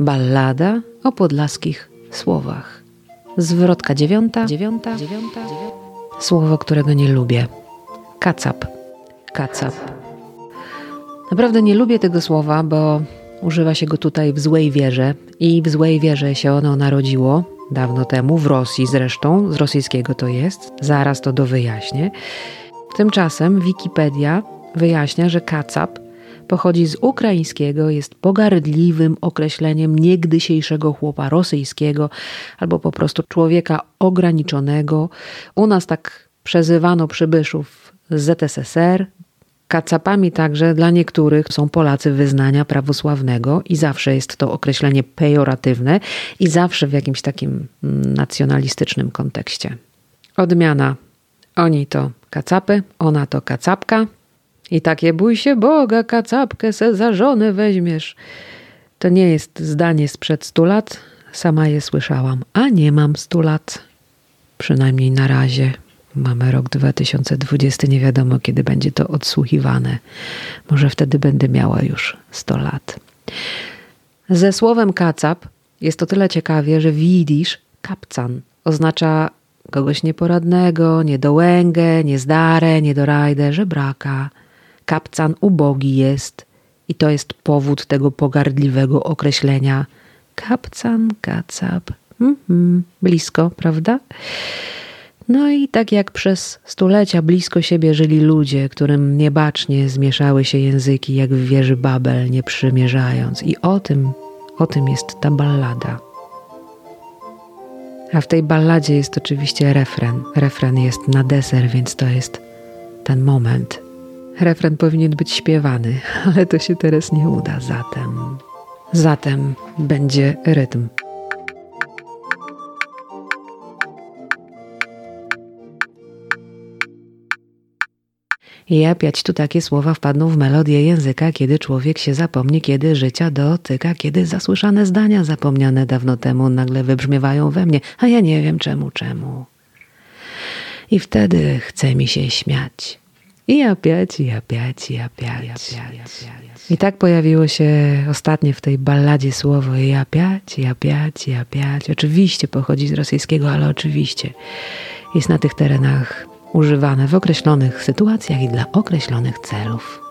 Ballada o podlaskich słowach. Zwrotka dziewiąta, dziewiąta, dziewiąta, dziewiąta. Słowo, którego nie lubię. Kacap. Kacap. Naprawdę nie lubię tego słowa, bo używa się go tutaj w złej wierze i w złej wierze się ono narodziło dawno temu, w Rosji zresztą, z rosyjskiego to jest, zaraz to dowyjaśnię. Tymczasem Wikipedia wyjaśnia, że kacap pochodzi z ukraińskiego, jest pogardliwym określeniem niegdysiejszego chłopa rosyjskiego albo po prostu człowieka ograniczonego. U nas tak przezywano przybyszów z ZSSR. Kacapami także dla niektórych są Polacy wyznania prawosławnego i zawsze jest to określenie pejoratywne i zawsze w jakimś takim mm, nacjonalistycznym kontekście. Odmiana. Oni to kacapy, ona to kacapka, i takie bój się Boga, kacapkę se za żonę weźmiesz. To nie jest zdanie sprzed stu lat, sama je słyszałam, a nie mam stu lat. Przynajmniej na razie. Mamy rok 2020, nie wiadomo kiedy będzie to odsłuchiwane. Może wtedy będę miała już 100 lat. Ze słowem kacap jest to tyle ciekawie, że widzisz kapcan oznacza kogoś nieporadnego, niedołęgę, niezdarę, niedorajdę, żebraka. Kapcan ubogi jest i to jest powód tego pogardliwego określenia. Kapcan, kacap. Mhm, blisko, prawda? No i tak jak przez stulecia blisko siebie żyli ludzie, którym niebacznie zmieszały się języki, jak w wieży Babel, nie przymierzając. I o tym, o tym jest ta ballada. A w tej balladzie jest oczywiście refren. Refren jest na deser, więc to jest ten moment, Refren powinien być śpiewany, ale to się teraz nie uda, zatem. Zatem będzie rytm. I opiać tu takie słowa wpadną w melodię języka, kiedy człowiek się zapomni, kiedy życia dotyka, kiedy zasłyszane zdania zapomniane dawno temu nagle wybrzmiewają we mnie, a ja nie wiem czemu, czemu. I wtedy chce mi się śmiać. I опять, i опять, i опять. I tak pojawiło się ostatnie w tej balladzie słowo i опять, i опять, i опять. Oczywiście pochodzi z rosyjskiego, ale oczywiście jest na tych terenach używane w określonych sytuacjach i dla określonych celów.